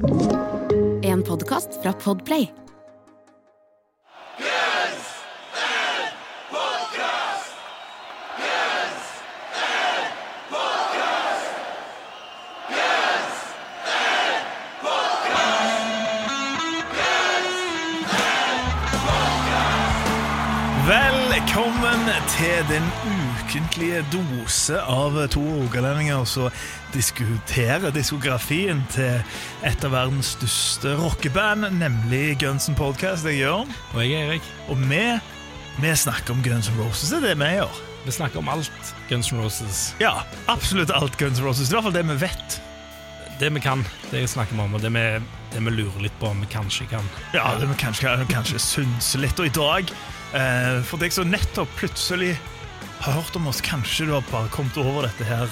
En podkast fra Podplay. Velkommen til den ukentlige dose av to rogalendinger som diskuterer diskografien til et av verdens største rockeband, nemlig Guns N' Podcast. Jeg gjør den. Og jeg er Erik. Og vi, vi snakker om Guns N' Roses. Det er det vi gjør. Vi snakker om alt Guns N' Roses. Ja, absolutt alt Guns N' Roses. Det er i hvert fall det vi vet. Det vi kan, det snakker vi om, og det vi, det vi lurer litt på om vi kanskje kan. Ja, det vi kanskje, kanskje synse litt. Og i dag, eh, for deg som nettopp plutselig har hørt om oss, kanskje du har bare kommet over dette her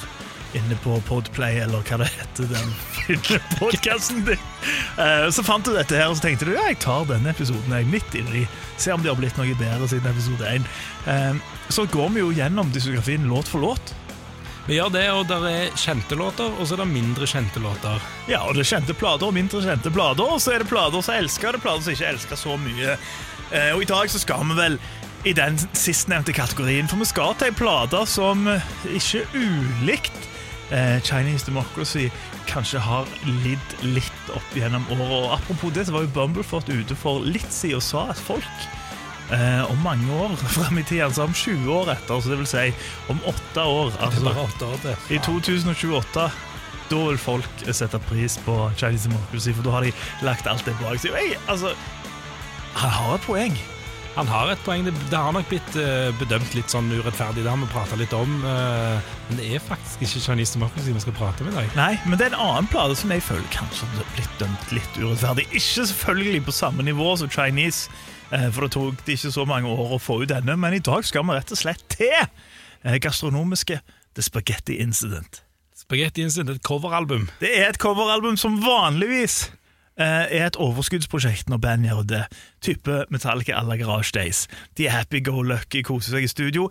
inne på Podplay, eller hva det heter, den podkasten din. Eh, så fant du dette her, og så tenkte du ja, jeg tar denne episoden jeg midt inni. Se om de har blitt noe bedre siden episode 1. Eh, så går vi jo gjennom diskografien låt for låt. Vi gjør det, og der er kjente låter, og så er det mindre kjente låter. Ja, og det er kjente plater og mindre kjente plater, og så er det plater som elsker og det, er plater som ikke elsker så mye. Eh, og i dag så skal vi vel i den sistnevnte kategorien, for vi skal til ei plate som eh, ikke ulikt eh, Chinese Democracy kanskje har lidd litt opp gjennom året. Og apropos det, så var jo Bumblefoot ute for litt siden og sa at folk eh, om mange år frem i tida, altså om 20 år etter, så det vil si om åtte år altså, år i 2028 da vil folk sette pris på Chinese Democracy, for da har de lagt alt det bak seg. Altså, han har et poeng. Han har et poeng. Det, det har nok blitt uh, bedømt litt sånn urettferdig. Det har vi prata litt om. Uh, men det er faktisk ikke Chinese Democracy vi skal prate om i dag. Nei, men det er en annen plate som jeg føler kanskje har blitt dømt litt urettferdig. Ikke selvfølgelig på samme nivå som Chinese, uh, for det tok det ikke så mange år å få ut denne, men i dag skal vi rett og slett til gastronomiske The Spaghetti Incident. Spaghetti Incident, et coveralbum. Det er et coveralbum som vanligvis er et overskuddsprosjekt når band gjør det. Type Metallica à la Garage Days. De er happy-go-lucky, koser seg i studio.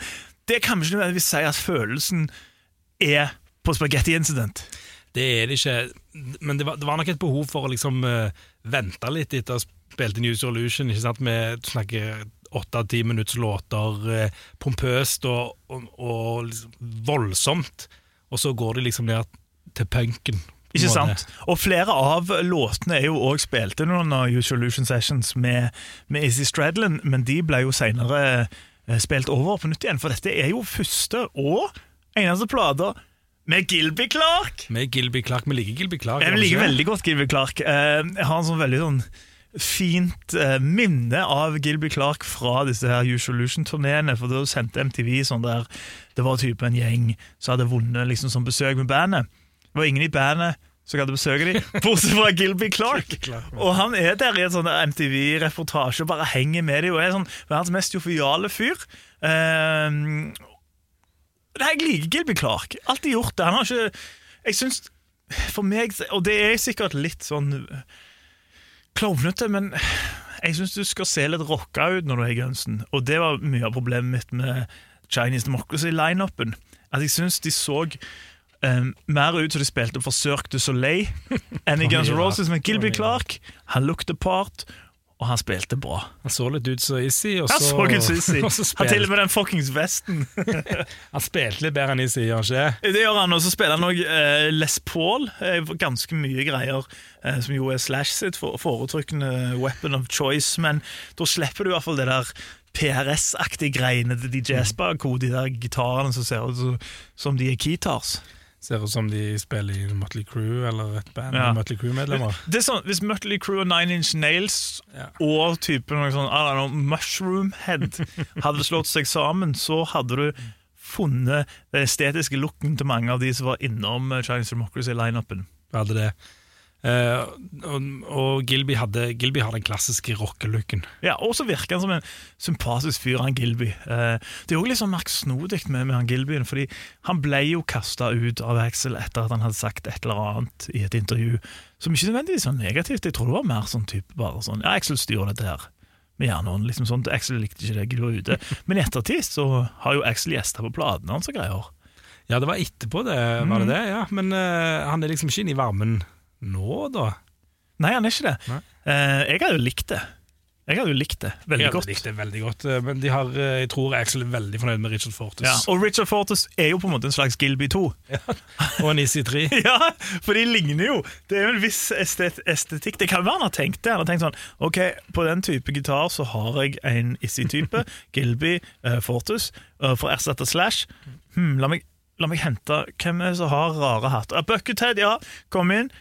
Det kan vi ikke nødvendigvis si at følelsen er på Spaghetti Incident. Det er det ikke, men det var, det var nok et behov for å liksom uh, vente litt etter å ha spilt New Solution. Ikke sant? Vi snakker åtte-ti minutts låter, uh, pompøst og, og, og liksom voldsomt, og så går de liksom ned til punken. Ikke sant? Og flere av låtene er jo også spilt inn under Usual Illusion Sessions med, med Izzy Stradlin, men de ble jo senere eh, spilt over på nytt igjen, for dette er jo første og eneste plate med Gilby Clark. Med Gilby Clark. Vi liker Gilby Clark. Jeg liker veldig godt Gilby Clark. Eh, Jeg har en sånn veldig sånn fint eh, minne av Gilby Clark fra disse her Usual Illusion-turneene. For da sendte MTV sånn der Det var type en gjeng som hadde vunnet liksom som besøk med bandet. Det var ingen i bandet som hadde besøk av dem, bortsett fra Gilby Clark. Og han er der i en sånn MTV-reportasje og bare henger med dem og er sånn verdens mest joviale fyr. Nei, jeg liker Gilby Clark. Alltid gjort det. Han har ikke Jeg syns For meg Og det er sikkert litt sånn klovnete, men jeg syns du skal se litt rocka ut når du er i Gunsen. Og det var mye av problemet mitt med Chinese Democracy-lineupen. At jeg syns de så eh, mer ut som de spilte for Cirque du Soleil enn i Guns N' Roses. Men Gilby Clark, han looked apart, og han spilte bra. Han så litt ut som Issy. og Han så, så ut som Issy. så Han til og med den fuckings vesten. han spilte litt bedre enn Issy, gjør han ikke? Det gjør han, og så spiller han òg eh, Les Paul. Eh, ganske mye greier, eh, som jo er Slash sitt foretrukne weapon of choice. Men da slipper du i hvert fall det der PRS-aktige greiene til DJ Espa, hvor de der gitarene som ser ut som de er keytars. Ser ut som de spiller i Mutley Crew eller et band Ja. med Mutley Crew-medlemmer. Det er sånn, Hvis Mutley Crew og Nine Inch Nails Ja. og type noe sånn, I know, Mushroom Head hadde slått seg sammen, så hadde du funnet den estetiske looken til mange av de som var innom eh, Chinese Democracy-lineupen. Hadde det. Eh, og, og Gilby, hadde, Gilby har den klassiske rockelooken. Ja, Og så virker han som en sympatisk fyr, han Gilby. Uh, det er òg litt sånn merksnodig med, med han Gilby, fordi han ble jo kasta ut av Axel etter at han hadde sagt et eller annet i et intervju som ikke nødvendigvis var negativt. Jeg tror det var mer sånn type bare sånn Ja, Axel styrer dette her med jernhånd. liksom sånn Axel likte ikke det, Gilby var ute. Men i ettertid så har jo Axel gjester på platene hans og greier. Ja, det var etterpå, det. Var det det? Ja, Men uh, han er liksom ikke inne i varmen nå, da. Nei, han er ikke det. Eh, jeg hadde jo likt det. Jeg hadde jo likt det veldig Jeg godt. Likt det veldig godt, eh, men de har, eh, jeg tror Axel er veldig fornøyd med Richard Fortus. Ja, og Richard Fortus er jo på en måte en slags Gilby 2. Og en EC3. Ja, for de ligner jo. Det er jo en viss estet estetikk. Det kan være han har tenkt det. Han har tenkt sånn Ok, på den type gitar så har jeg en Issy-type, Gilby uh, Fortus, uh, for å erstatte Slash. Hmm, la, meg, la meg hente Hvem er det som har rare hatter? Uh, Buckethead, ja, kom inn.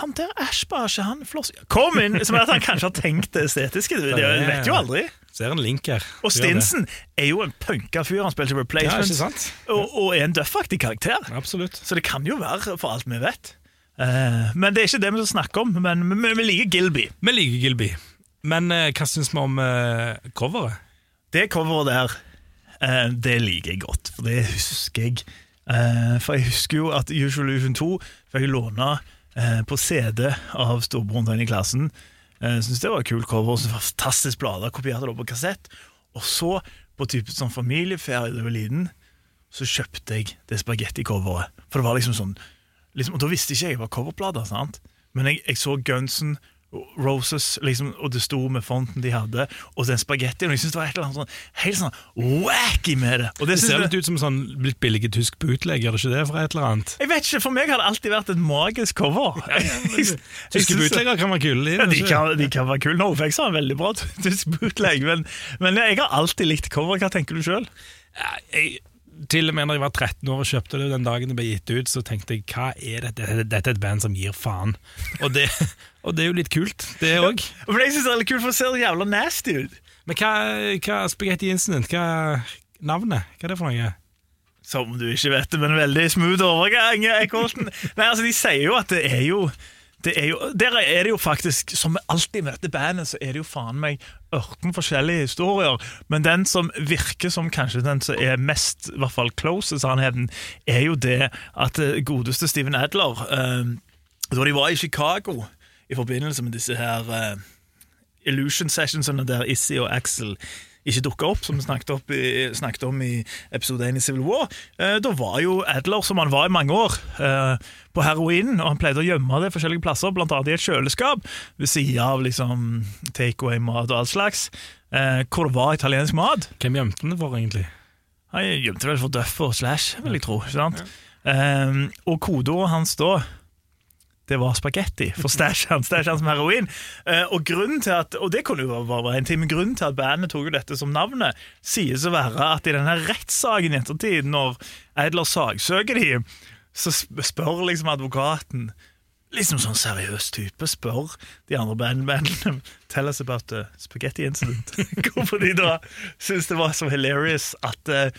Han der Ashbar, ikke han floss... Kom inn! Som at han kanskje har tenkt det estetiske. Det, det vet jo aldri. Ser en link her. Og Stinson. Stinsen er jo en punka fyr. Han spilte Ja, Replacements ikke sant? og, og er en døffaktig karakter. Absolutt. Så det kan jo være for alt vi vet. Uh, men det er ikke det vi skal snakke om. Men vi, vi liker Gilby. Vi liker Gilby. Men uh, hva syns vi om uh, coveret? Det coveret der, det liker jeg godt. For det husker jeg. For jeg husker jo at Usual Illusion 2 fikk låne på CD av storebroren i klassen. Jeg synes det var et kult cover. Så fantastisk blader. Kopierte det på kassett. Og så, på type sånn familieferie da jeg var liten, så kjøpte jeg det spagetti-coveret. For det var liksom sånn liksom, Og da visste ikke jeg hva coverplater, sant? Men jeg, jeg så Gunsen Roses, liksom, og det sto med fonten de hadde, og den spagettien. Og jeg synes det var et eller annet sånn, helt sånn wacky med det. Og det Det ser litt ut som sånn litt billig tysk bootleg, gjør det ikke det? For et eller annet Jeg vet ikke, For meg har det alltid vært et magisk cover. Tyske bootlegger kan være kule. Ja, de, kan, de kan være kule. NoFX har en veldig bra tysk bootleg, men, men jeg har alltid likt cover. Hva tenker du sjøl? Jeg, til og med når jeg var 13 år og kjøpte det den dagen det ble gitt ut, så tenkte jeg hva er dette? Dette er et band som gir faen. Og det, og det er jo litt kult, det òg. Men jeg synes det er litt kult, for det ser jævla nasty ut. Men hva, hva Spaghetti Incident? Hva navnet? Hva er det for noe? Som du ikke vet det, men veldig smooth overgang. Eckholten. Nei, altså, de sier jo at det er jo er jo, der er det jo faktisk, som alltid med dette bandet, så er det jo faen meg ørten forskjellige historier. Men den som virker som kanskje den som er mest i hvert fall close sannheten, er jo det at eh, godeste Steven Adler eh, Da de var i Chicago i forbindelse med disse her eh, Illusion Sessionsene der Issy og Axel ikke dukka opp, som vi snakket, opp i, snakket om i episode 1 i Civil War. Eh, da var jo Adler, som han var i mange år, eh, på heroin, og han pleide å gjemme det forskjellige plasser, annet i et kjøleskap, ved sida av liksom takeaway-mat og all slags, eh, hvor det var italiensk mat. Hvem gjemte den det for, egentlig? Han gjemte vel for Duffer og Slash, vil jeg tro. ikke sant? Eh, og kodeordet hans da det var spagetti for stæsj hans, som heroin. Eh, og grunnen til at, og det kunne jo være en ting, men grunnen til at bandet tok jo dette som navnet, sies å være at i denne rettssaken i ettertid, når Eidler saksøker de, så spør liksom advokaten Liksom sånn seriøs type spør de andre bandmennene Tell us about the spaghetti incident. Hvorfor de da syns det var så hilarious at eh,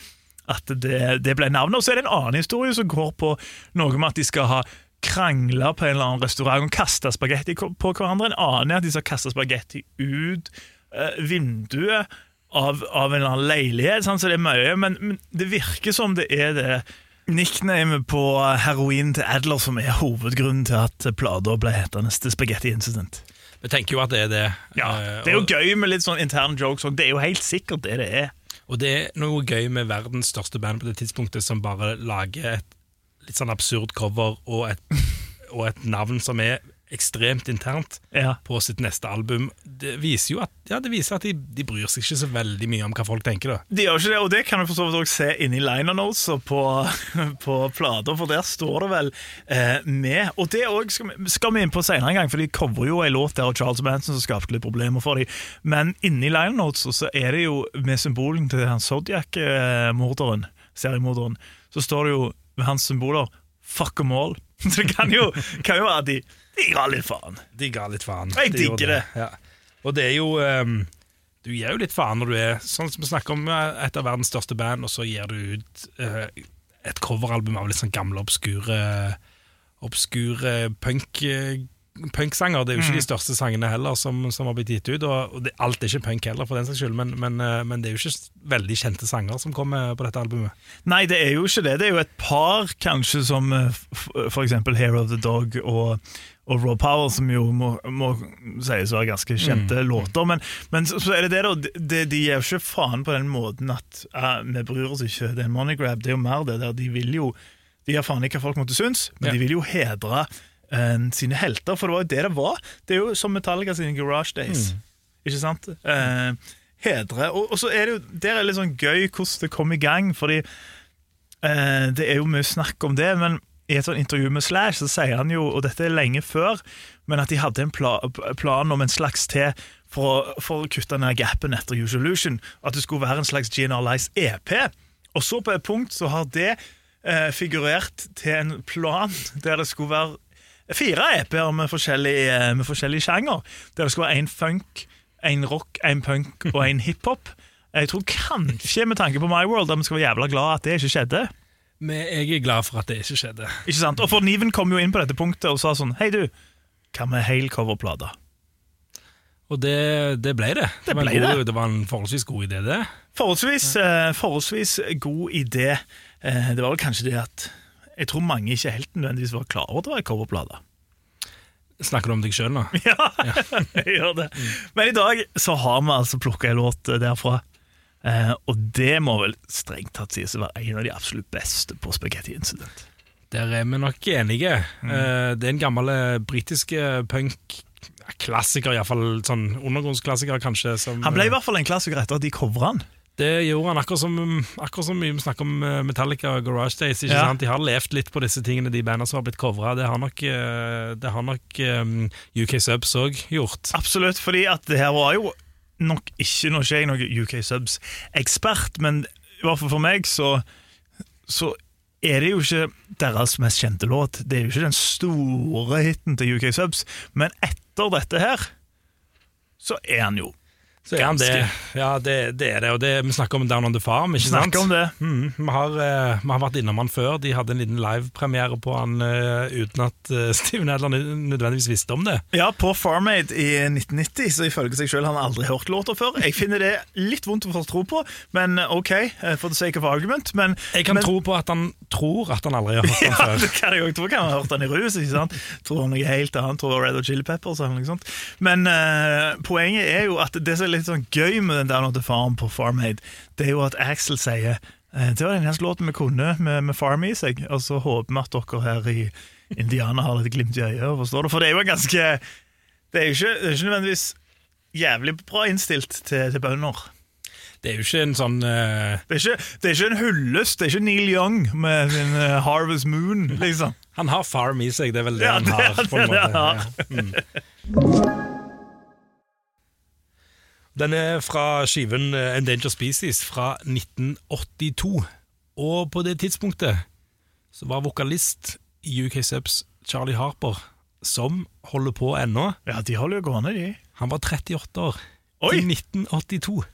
at det, det ble navnet. Og så er det en annen historie som går på noe med at de skal ha krangla på en eller annen restaurant og kaste spagetti på hverandre. En annen er at de skal kaste spagetti ut eh, vinduet av, av en eller annen leilighet. sant? Så det er mye, men, men det virker som det er det nicknamet på heroin til Adler som er hovedgrunnen til at plata ble hetende The Spaghetti Incident. Vi tenker jo at det er det. Ja, eh, Det er jo gøy med litt sånn interne jokes, og det er jo helt sikkert det det er. og det er noe gøy med verdens største band på det tidspunktet, som bare lager et litt sånn absurd cover og et, og et navn som er ekstremt internt Ja. på sitt neste album. Det viser jo at, ja, det viser at de, de bryr seg ikke så veldig mye om hva folk tenker. da. De gjør ikke det, og det kan du for så vidt også se inni liner notes og på, på plater, for der står det vel eh, med. Og det også skal, vi- skal vi inn på senere en gang, for de coverer jo en låt der av Charles Manson som skapte litt problemer for dem. Men inni liner notes så er det jo med symbolen til Zodiac-morderen, seriemorderen, så står det jo med hans symboler 'fuck them all'. Så det kan jo, kan jo være at de, de ga litt faen. De ga litt faen. Jeg De digger det. Ja. Og det er jo um, Du gir jo litt faen når du er Sånn som vi snakker om eh, et av verdens største band, og så gir du ut uh, et coveralbum av litt sånn gamle, obskure Obskure punk eh, punksanger. Det er jo Mm. ikke de største sangene heller som, som har blitt gitt ut. Og, det, alt er ikke punk heller, for den saks skyld, men, men, eh, men det er jo ikke veldig kjente sanger som kommer på dette albumet. Nei, det er jo ikke det. Det er jo et par, kanskje, som f.eks. for eksempel Hair of the Dog og, og Raw Power, som jo må, må sies å være ganske kjente låter. Men, men så, så er det det, da. De, de gir jo ikke faen på den måten at uh, vi bryr oss ikke. Det er money grab. Det er jo mer det der. De vil jo De gir faen i hva folk måtte synes, men Ja. de vil jo hedre eh, sine helter, for det var jo det det var. Det er jo som Metallica sine Garage Days. Ikke sant? Uh, hedre. Og, og så er det jo Der er litt sånn gøy hvordan det kom i gang, fordi uh, det er jo mye snakk om det, men i et sånt intervju med Slash så sier han jo, og dette er lenge før, men at de hadde en pla plan om en slags til for å, for å kutte ned gapen etter Usolution. At det skulle være en slags GNR Lies EP. Og så på et punkt så har det eh, figurert til en plan der det skulle være fire EP-er med forskjellig, eh, med forskjellig sjanger. Der det skal være én funk, én rock, én punk og én hiphop. Jeg tror kanskje, med tanke på My World, at vi skal være jævla glad at det ikke skjedde. Men jeg er glad for at det ikke skjedde. Ikke sant? Og for Niven kom jo inn på dette punktet og sa sånn Hei, du, hva med hel coverplate? Og det, det ble det. Det det, ble god, det. det var en forholdsvis god idé, det. Forholdsvis, eh, forholdsvis god idé. Eh, det var vel kanskje det at jeg tror mange ikke helt nødvendigvis var klar over at det var coverplate. Snakker du om deg sjøl nå? Ja, jeg gjør det. Men i dag så har vi altså plukka en låt derfra. Eh, og det må vel strengt tatt sies å være en av de absolutt beste på Spaghetti Incident. Der er vi nok enige. Mm. Eh, Det er en gammel eh, britisk eh, punk-klassiker, iallfall sånn undergrunnsklassiker, kanskje. Som, Han ble i hvert fall en klassiker etter at de covra han. Det gjorde han, akkurat som, akkurat som vi snakker om eh, Metallica og Garage Days. Ikke Ja. sant? De har levd litt på disse tingene, de bandene som har blitt covra. Det har nok, eh, det har nok um, UK Subs òg gjort. Absolutt, fordi at det her var jo nok ikke Nå er jeg noen UK Subs-ekspert, men i hvert fall for meg så, så er det jo ikke deres mest kjente låt. Det er jo ikke den store hiten til UK Subs, men etter dette her så er han jo Så er han det. Ja, det, det er det. Og det, vi snakker om Down on the Farm, ikke sant? Snakker om det. Mm, vi, har, uh, vi har vært innom han før. De hadde en liten livepremiere på han uh, uten at uh, Steven Adler nødvendigvis visste om det. Ja, på Farm Aid i 1990, så ifølge seg selv har han aldri hørt låta før. Jeg finner det litt vondt å få tro på, men ok, for the sake of argument. Men, Jeg kan men, tro på at han tror at han aldri har hørt Ja, han før. det kan jeg også tro. Kan ha hørt han i rus, ikke sant? Tror han noe helt annet, tror Red og Chili Peppers eller noe sånt. Men poenget er jo at det som er litt sånn gøy med den Down on the Farm på Farm Aid, det er jo at Axel sier eh, det var den eneste låten vi kunne med, med Farm i seg, og så håper vi at dere her i Indiana har litt glimt i øyet, forstår du? For det er jo en ganske Det er jo ikke, det er ikke nødvendigvis jævlig bra innstilt til, til bønder. Det er jo ikke en sånn uh... Det er, ikke, det er ikke en hyllest, det er ikke Neil Young med sin uh, Harvest Moon, liksom. Han har farm i seg, det er vel det Ja, han det er har. på en det måte. han har. Ja. Mm. Den er fra skiven Endanger Endangered Species fra 1982. Og på det tidspunktet så var vokalist i UK Subs Charlie Harper, som holder på ennå. Ja, de holder jo gående, de. Han var 38 år Oi! i 1982.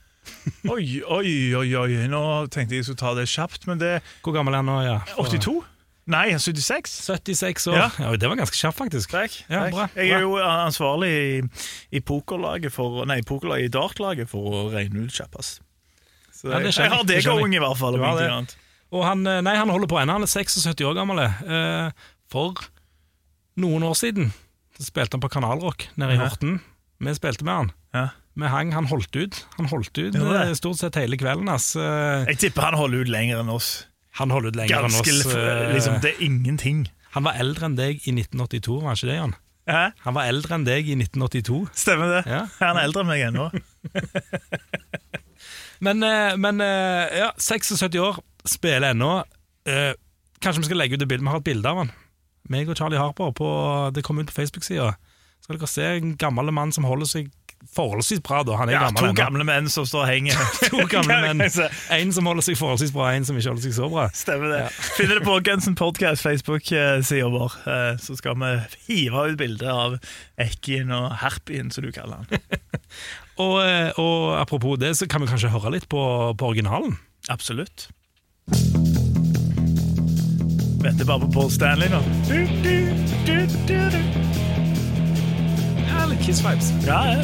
Oi, oi, oi, oi. Nå tenkte jeg jeg skulle ta det kjapt, men det Hvor gammel er han nå? Ja? 82? Nei, 76? 76 år. Ja. Ja. Det var ganske kjapt, faktisk. Takk. Ja, takk. bra, Jeg er jo ansvarlig i, i pokerlaget for Nei, pokerlaget i dartlaget for å regne ut kjappest. Så Ja, jeg, jeg har det going, i hvert fall. Og han, eh, nei, han holder på ennå. Han er 76 år gammel. Eh, for noen år siden så spilte han på Kanalrock nede i. Horten. Vi spilte med han. Ja. Vi hang, han holdt ut. Han holdt ut eh, stort sett hele kvelden. ass. Jeg tipper han holder ut lenger enn oss. Han holdt ut lenger enn oss. eh, liksom, Det er ingenting. Han var eldre enn deg i 1982, var han ikke det, Jan? Hæ? Han var eldre enn deg i 1982. Stemmer det? Ja. Han er eldre enn meg ennå. Men, eh, men eh, ja, 76 år, spiller ennå. Kanskje vi skal legge ut et bilde? Vi har et bilde av han. Meg og Charlie Harper. På, det kom ut på Facebook-sida. Skal dere se en gammel mann som holder seg forholdsvis bra, da. Han er Ja, gammel to ennå. gamle menn som står og henger. To gamle menn. En som holder seg forholdsvis bra, en som ikke holder seg så bra. Stemmer det. Ja. Finner det på Gunsen Podcast Facebook-sida vår. Eh, Så skal vi hive ut bilde av Ekkien og Herpien, som du kaller han. Og, eh, og apropos det, så kan vi kanskje høre litt på, på originalen. Absolutt. Venter bare på Paul Stanley nå. Du, du, du, du, du. Ja, litt Kiss Vibes. Ja, Ja,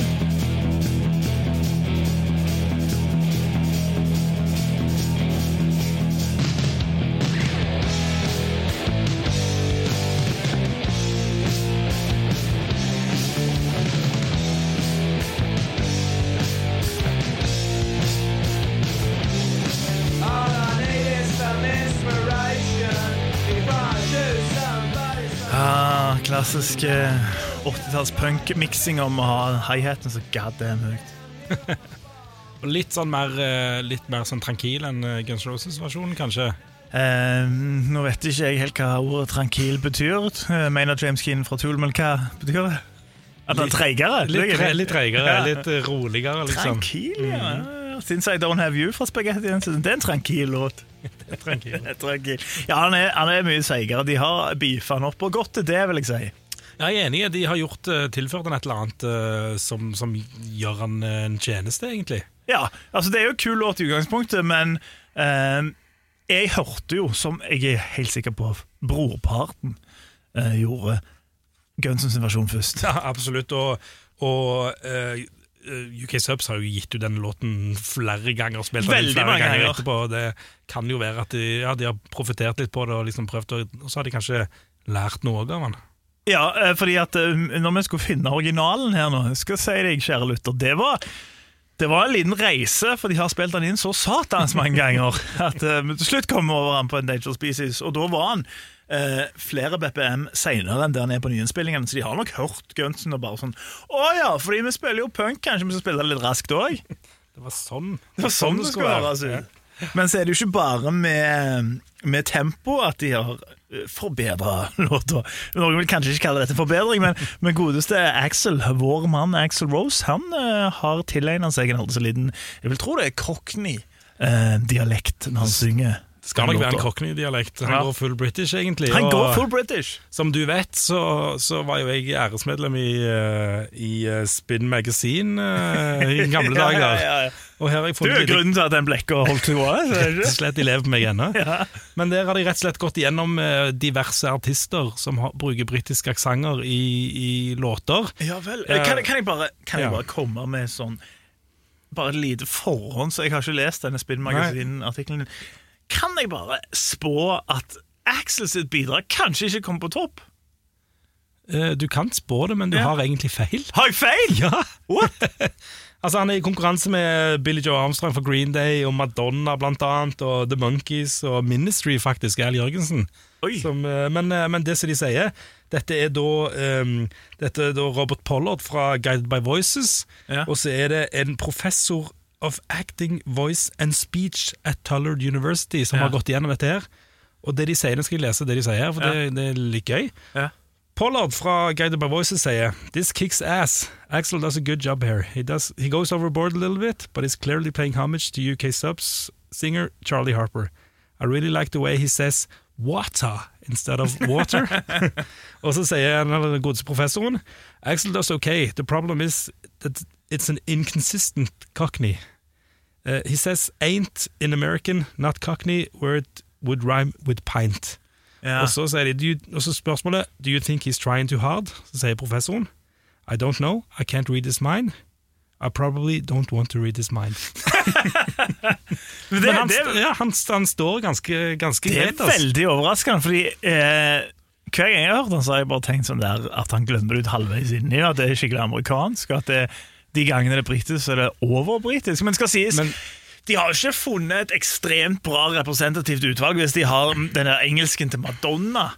ja. Ah, 80-talls punk-miksinga med å ha high-haten så goddamn høyt. Og litt sånn mer, eh, litt mer sånn tranquil enn eh, Guns Roses-versjonen, kanskje. Eh, nå vet ikke jeg helt hva ordet tranquil betyr. Eh, Mener James Keane fra Tool, men hva betyr det? At det er treigere? Litt, tre, litt treigere, Ja. litt eh, roligere, liksom. Tranquil, ja. Since I Don't Have You fra Incident. Det er en tranquil låt. Tranquil. tranquil. Ja, han er, han er mye seigere. De har beefa han opp, og godt til det, vil jeg si. Jeg er enig. De har gjort, eh, tilført han et eller annet eh, som, som gjør han eh, en tjeneste, egentlig. Ja, altså det er jo en kul låt i utgangspunktet, men eh, jeg hørte jo, som jeg er helt sikker på brorparten eh, gjorde, Gunsons versjon først. Ja, absolutt. Og, og eh, UK Subs har jo gitt ut denne låten flere ganger og spilt den Veldig flere mange ganger ganger. etterpå. Det kan jo være at de, ja, de har profitert litt på det og liksom prøvd og så har de kanskje lært noe av den. Ja, eh, fordi at eh, når vi skulle finne originalen her nå, skal jeg si deg, kjære lytter, det var, det var en liten reise, for de har spilt den inn så satans mange ganger at vi til slutt kom vi over han på Endangered Species, og da var han eh, flere BPM senere enn der han er på nyinnspillingen, så de har nok hørt Gunsen og bare sånn Å ja, fordi vi spiller jo punk, kanskje vi skal spille det litt raskt òg? Det var sånn Det var sånn det skulle høres ut. Men så er det jo ikke bare med, med tempo at de har forbedra låta. Noen vil kanskje ikke kalle dette forbedring, men, men godeste Axel, vår mann Axel Rose, han uh, har tilegna seg en aldri så liten Jeg vil tro det er Cockney-dialekt når han synger. Skal nok være en. Cockney-dialekt. Han Ja. går full British, egentlig. Han går full British! Som du vet, så, så var jo jeg æresmedlem i, eh, i eh, Spin Magazine eh, i gamle dager. ja, ja. Og her har jeg Du er grunnen til at den blekka holdt til òg? rett og slett de lever på meg ennå. Men der har de rett og slett gått igjennom diverse artister som har, bruker britiske aksenter i, i låter. Ja vel. Kan, kan, jeg bare, kan jeg bare komme med sånn Bare et lite forhånd, så jeg har ikke lest denne Spinn-magasin-artikkelen. Kan jeg bare spå at Axel sitt bidrag kanskje ikke kommer på topp? Eh, Du kan spå det, men du Ja. har egentlig feil. Har jeg feil?! Ja, What? altså Han er i konkurranse med Billy Joe Armstrong for Green Day og Madonna blant annet, og The Monkees og Ministry, faktisk, Al Jørgensen. Oi. Som, eh, men, eh, men det som de sier, dette er da, ehm, dette er da Robert Pollard fra Guided by Voices, Ja. og så er det en professor of acting, voice and speech at Tullard University som Ja. har gått igjennom dette her. Og det de sier, nå skal jeg lese det de sier, for det, det er litt gøy. Ja. Pollard fra Guided by Voices sier This kicks ass. Axel does a good job here. He, does, he goes overboard a little bit, but he's clearly paying homage to UK subs singer Charlie Harper. I really like the way he says water instead of water. Og så sier han, den godeste professoren Axel does okay. The problem is that it's an inconsistent cockney. Uh, he says ain't in American, not cockney, where it would rhyme with pint. Ja. Og så sier de, og så spørsmålet Do you think he's trying too hard? Så sier professoren I don't know, I can't read his mind I probably don't want to read his mind Men det, Men han, det, ja, han, han står ganske, ganske det er greit altså. veldig overraskende, fordi eh, hver gang jeg har hørt han, så har jeg bare tenkt sånn der at han glemmer det ut halvveis inni, at det er skikkelig amerikansk, og at det, de gangene det er britisk, så er det overbritisk. Men skal sies, Men- de har ikke funnet et ekstremt bra representativt utvalg hvis de har denne engelsken til Madonna.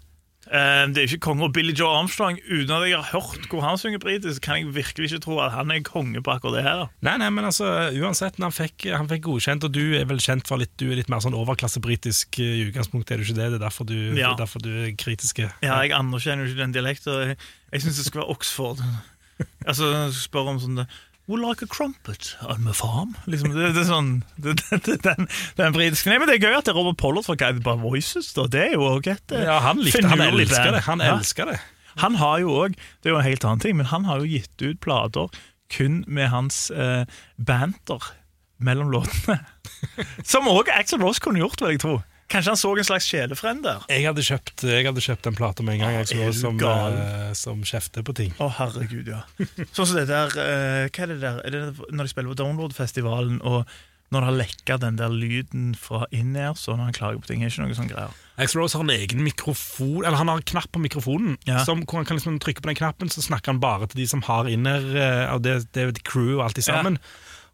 Eh, Det er ikke konge og Billy Joe Armstrong. Uten at jeg har hørt hvor han synger britisk, kan jeg virkelig ikke tro at han er konge på akkurat det her. Nei, nei, men altså, uansett, han fikk, han fikk godkjent, og du er vel kjent for litt, du er litt mer sånn overklassebritisk eh, i utgangspunktet, er du ikke det? Det er derfor du, Ja. er derfor du er kritiske. Ja, jeg anerkjenner jo ikke den dialekten. Jeg, jeg syns det skal være Oxford. Altså, spør om sånn det, Would like a crumpet on my farm? Liksom, det, det er sånn det, det, Den, den britiske Nei, men Det er gøy at det er Robert Pollard fra Guided by Voices. Da. Det er jo også et eh, Ja, han likte, han elsker det, han elsker det. Han har jo òg Det er jo en helt annen ting, men han har jo gitt ut plater kun med hans eh, banter mellom låtene. Som òg Axel Ross kunne gjort, vil jeg tro. Kanskje han så en slags sjelefrend der. Jeg hadde kjøpt, jeg hadde kjøpt en plate med en gang, jeg, Er du så, som, gal? eh, som kjefter på ting. Å, herregud, ja. Sånn som det der eh, Hva er det der? Er det når de spiller på Download-festivalen, og når det har lekka den der lyden fra in-air, så når han klager på ting, er ikke noe sånn greier. Axl Rose har en egen mikrofon Eller han har en knapp på mikrofonen Ja. som, hvor han kan liksom trykke på den knappen, så snakker han bare til de som har inner og av det, det er crew og alt i sammen.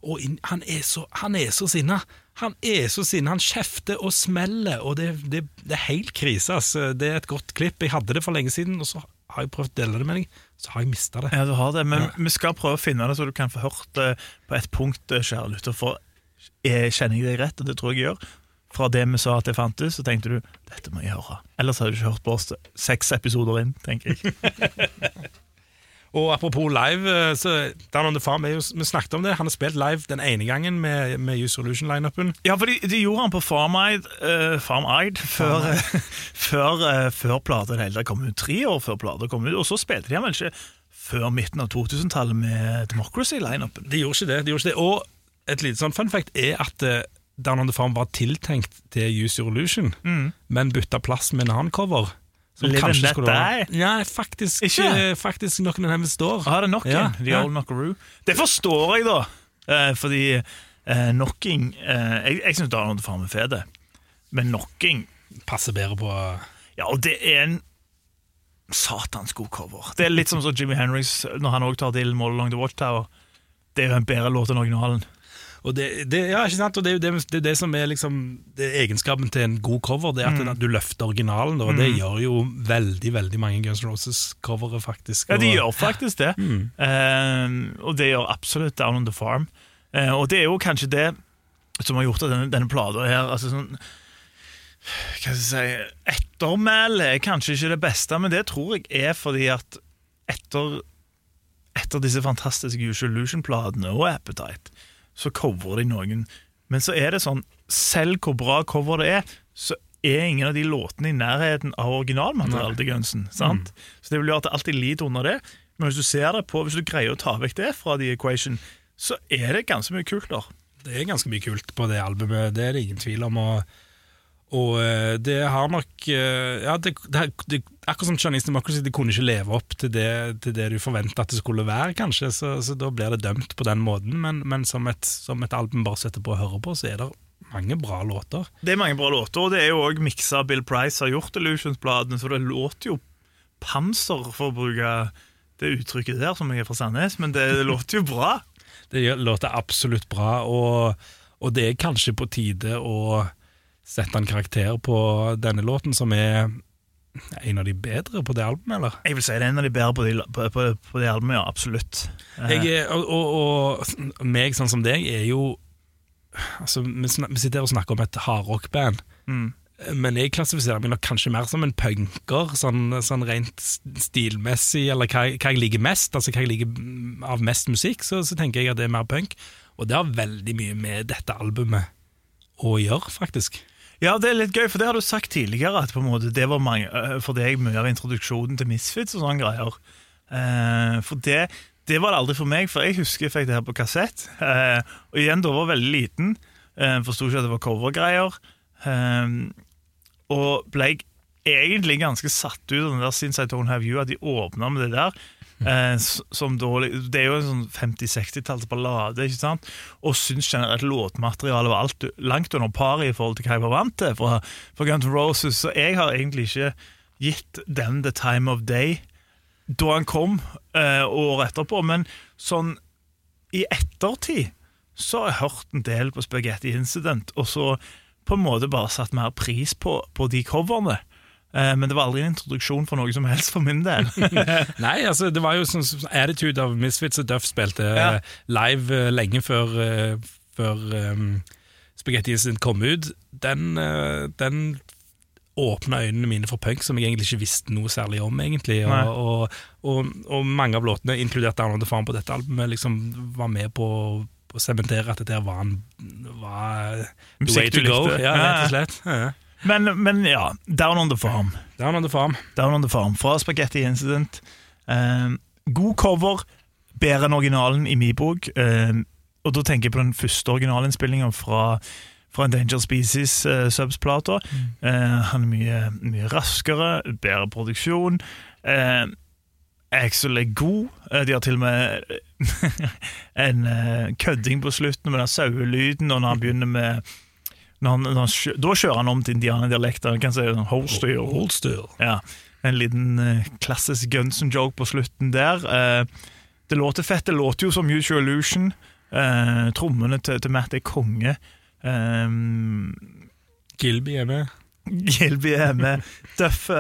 Og inn, han, er så, han er så sinna! Han er så sinna, han kjefter og smeller, og det, det, det er helt krise. Altså. Det er et godt klipp. Jeg hadde det for lenge siden, og så har jeg prøvd å dele det med deg, så har jeg mista det. Ja, du har det, men Ja. vi skal prøve å finne det så du kan få hørt det på et punkt, eh, kjære lytter. For jeg kjenner jeg deg rett, og det tror jeg jeg gjør, fra det vi sa at det fantes, så tenkte du dette må jeg høre. Ellers hadde du ikke hørt på oss seks episoder inn, tenker jeg. Og apropos live, eh, så Dan on the Farm jo, Vi snakket om det. Han har spilt live den ene gangen med, med Use Solution-lineupen. Ja, for de, de gjorde han på Farm Eid, uh, Farm Eid før, eh, før, uh, før plata kom ut. Tre år før plata kom ut. Og så spilte de han vel ikke før midten av 2000-tallet med Democracy-lineupen. De gjorde ikke det. de gjorde ikke det Og et lite sånn fun fact er at uh, Down on the Farm var tiltenkt til Use Your Illusion, men bytta plass med en annen cover. Som kanskje skulle være- Die? Nei, faktisk, Ikke? eh, faktisk noen av dem står. Ah, det er nok Ja, The ja. Old Knockaroo. Det forstår jeg, da. Eh, fordi eh, Knocking eh, Jeg, jeg syns Donald Farm med fede, men Knocking Passer bedre på Ja, og det er en satans god cover. Det er litt som så Jimmy Henrys når han òg tar til Mall Along the Watchtower. Det er jo en bedre låt enn originalen. Og det, det, ja, ikke sant? Og det det, det, det som er liksom det er egenskapen til en god cover, det er at Mm. du løfter originalen. Og det gjør jo veldig veldig mange Guns N' Roses-covere, faktisk. Ja, de gjør faktisk det. Mm. Uh, og det gjør absolutt Down on the Farm. Uh, og det er jo kanskje det som har gjort at denne, denne plata her altså sånn, Hva skal jeg si Ettermælet er kanskje ikke det beste, men det tror jeg er fordi at etter, etter disse fantastiske Usual Lution-platene og Appetite, så coverer de noen. Men så er det sånn, selv hvor bra cover det er, så er ingen av de låtene i nærheten av originalmaterialet til Gunsen. sant? Så det vil gjøre at det alltid lider under det. Men hvis du ser det på, hvis du greier å ta vekk det fra The Equation, så er det ganske mye kult der. Det er ganske mye kult på det albumet, det er det ingen tvil om. Og, og eh, det har nok eh, Ja, det, det, det, akkurat som Chinese Democracy, det kunne ikke leve opp til det, til det du forventa at det skulle være, kanskje, så, så da blir det dømt på den måten. Men, men som, et, som et album bare setter på og hører på, så er det mange bra låter. Det er mange bra låter, og det er jo òg miksa Bill Price har gjort Illusions-bladene, så det låter jo panser, for å bruke det uttrykket der, som jeg er fra Sandnes, men det låter jo bra. Det låter absolutt bra, og, og det er kanskje på tide å sette en karakter på denne låten, som er en av de bedre på det albumet, eller? Jeg vil si det er en av de bedre på, de, på, på, på det albumet, ja, absolutt. Eh, Jeg er, og, og, og meg, sånn som deg, er jo altså, vi, sitter her og snakker om et hardrockband, mm. men jeg klassifiserer meg nok kanskje mer som en punker, sånn, sånn rent stilmessig, eller hva, hva jeg liker mest, altså hva jeg liker av mest musikk, så, så tenker jeg at det er mer punk. Og det har veldig mye med dette albumet å gjøre, faktisk. Ja, det er litt gøy, for det har du sagt tidligere, at på en måte det var mange, øh, for deg mye av introduksjonen til Misfits og sånne greier. Eh, for det, det var det aldri for meg, for jeg husker jeg fikk det her på kassett. Eh, og igjen, da var jeg veldig liten, eh, forsto ikke at det var covergreier. Eh, og ble egentlig ganske satt ut av den der Since I Don't Have You, at de åpna med det der. Eh, som dårlig, det er jo en sånn 50-60-tallsballade, ikke sant? Og syns generelt låtmaterialet var alt langt under par i forhold til hva jeg var vant til fra, fra Guns Roses. Så jeg har egentlig ikke gitt den the time of day da han kom, eh, året etterpå. Men sånn i ettertid så har jeg hørt en del på Spaghetti Incident, og så på en måte bare satt mer pris på, på de coverne. Eh, men det var aldri en introduksjon for noe som helst for min del. Nei, altså det var jo sånn attitude av Misfits og Duff spilte Ja. eh, live eh, lenge før, før um, Spaghetti Incident kom ut. Den, den åpna øynene mine for punk, som jeg egentlig ikke visste noe særlig om. egentlig Og, og, og, og mange av låtene, inkludert Down on the Farm på dette albumet, liksom var med på å sementere at dette var, en, var the way to go. Ja, Ja, rett og slett. Ja. Men, men ja, Down on the Farm. Down on the Farm. Down on the Farm fra Spaghetti Incident. Eh, god cover, bedre enn originalen i min bok. Eh, og da tenker jeg på den første originalinnspillinga fra, fra Endangered Species eh, Subs-plata. Eh, han er mye, mye raskere, bedre produksjon. Eh, Axel er god. Eh, de har til og med en eh, kødding på slutten med den sauelyden, og når han begynner med når han, når han, Da kjører han om til indianerdialekter. Han kan si Holster. Hold still. Ja, en liten uh, klassisk Guns N' joke på slutten der. Uh, det låter fett. Det låter jo som Mutual Illusion. Uh, trommene til, til Matt er konge. Gilby er med. Gilby er med. Duff,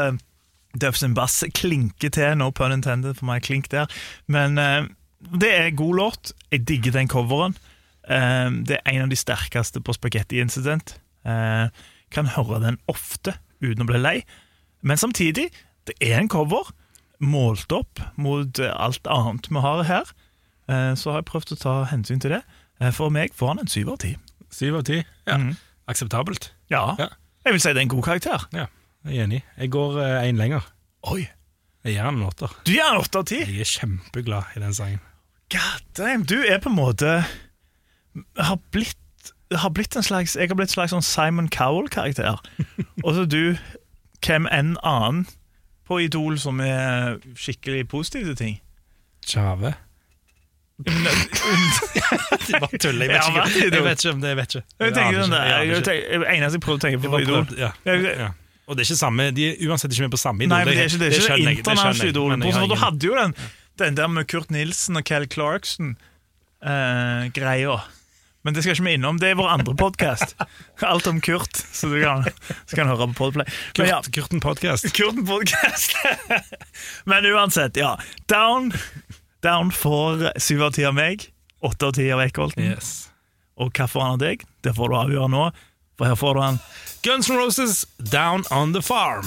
Duff sin bass klinker til, no pun intended for meg, klink der. Men det er god låt. Jeg digger den coveren. Eh, det er en av de sterkeste på Spaghetti Incident. Eh, kan høre den ofte uten å bli lei. Men samtidig, det er en cover målt opp mot eh, alt annet vi har her. Eh, så har jeg prøvd å ta hensyn til det. Eh, For meg får han en syv av ti. Syv av ti. Ja. Mm. Akseptabelt. Ja, Ja. jeg vil si det er en god karakter. Ja, jeg er enig. Jeg går én lenger. Oi, Jeg gir han en åtter. Du gir en åtte av ti? Jeg er kjempeglad i den sangen. God damn, du er på en måte Har blitt, har blitt en slags Jeg har blitt en slags sånn Simon Cowell-karakter. Og så du, hvem enn annen på Idol som er skikkelig positiv til ting. Tjave. Jeg Bare tuller. Jeg vet ikke, jeg vet ikke om det jeg vet ikke. tenker aner sånn ikke. der, Jeg jeg eneste jeg prøvde å tenke på var på Idol ja. Ja. Og det er ikke samme, de er uansett ikke med på samme Idol. Nei, men det er ikke, det er ikke det Idol. jeg Du hadde jo den, den der med Kurt Nilsen og Kel Clarkson-greia. Men det skal ikke vi innom. Det er vår andre podkast. Alt om Kurt, så du kan, så kan høre på Podplay. Men ja, Kurt, Kurten podcast. Kurten podcast. Men uansett, ja. Down, down får syv av ti av meg. Åtte av ti av Eikholten. Yes. Og hva får han av deg? Det får du avgjøre nå. For her får du han Guns N' Roses, Down on the Farm.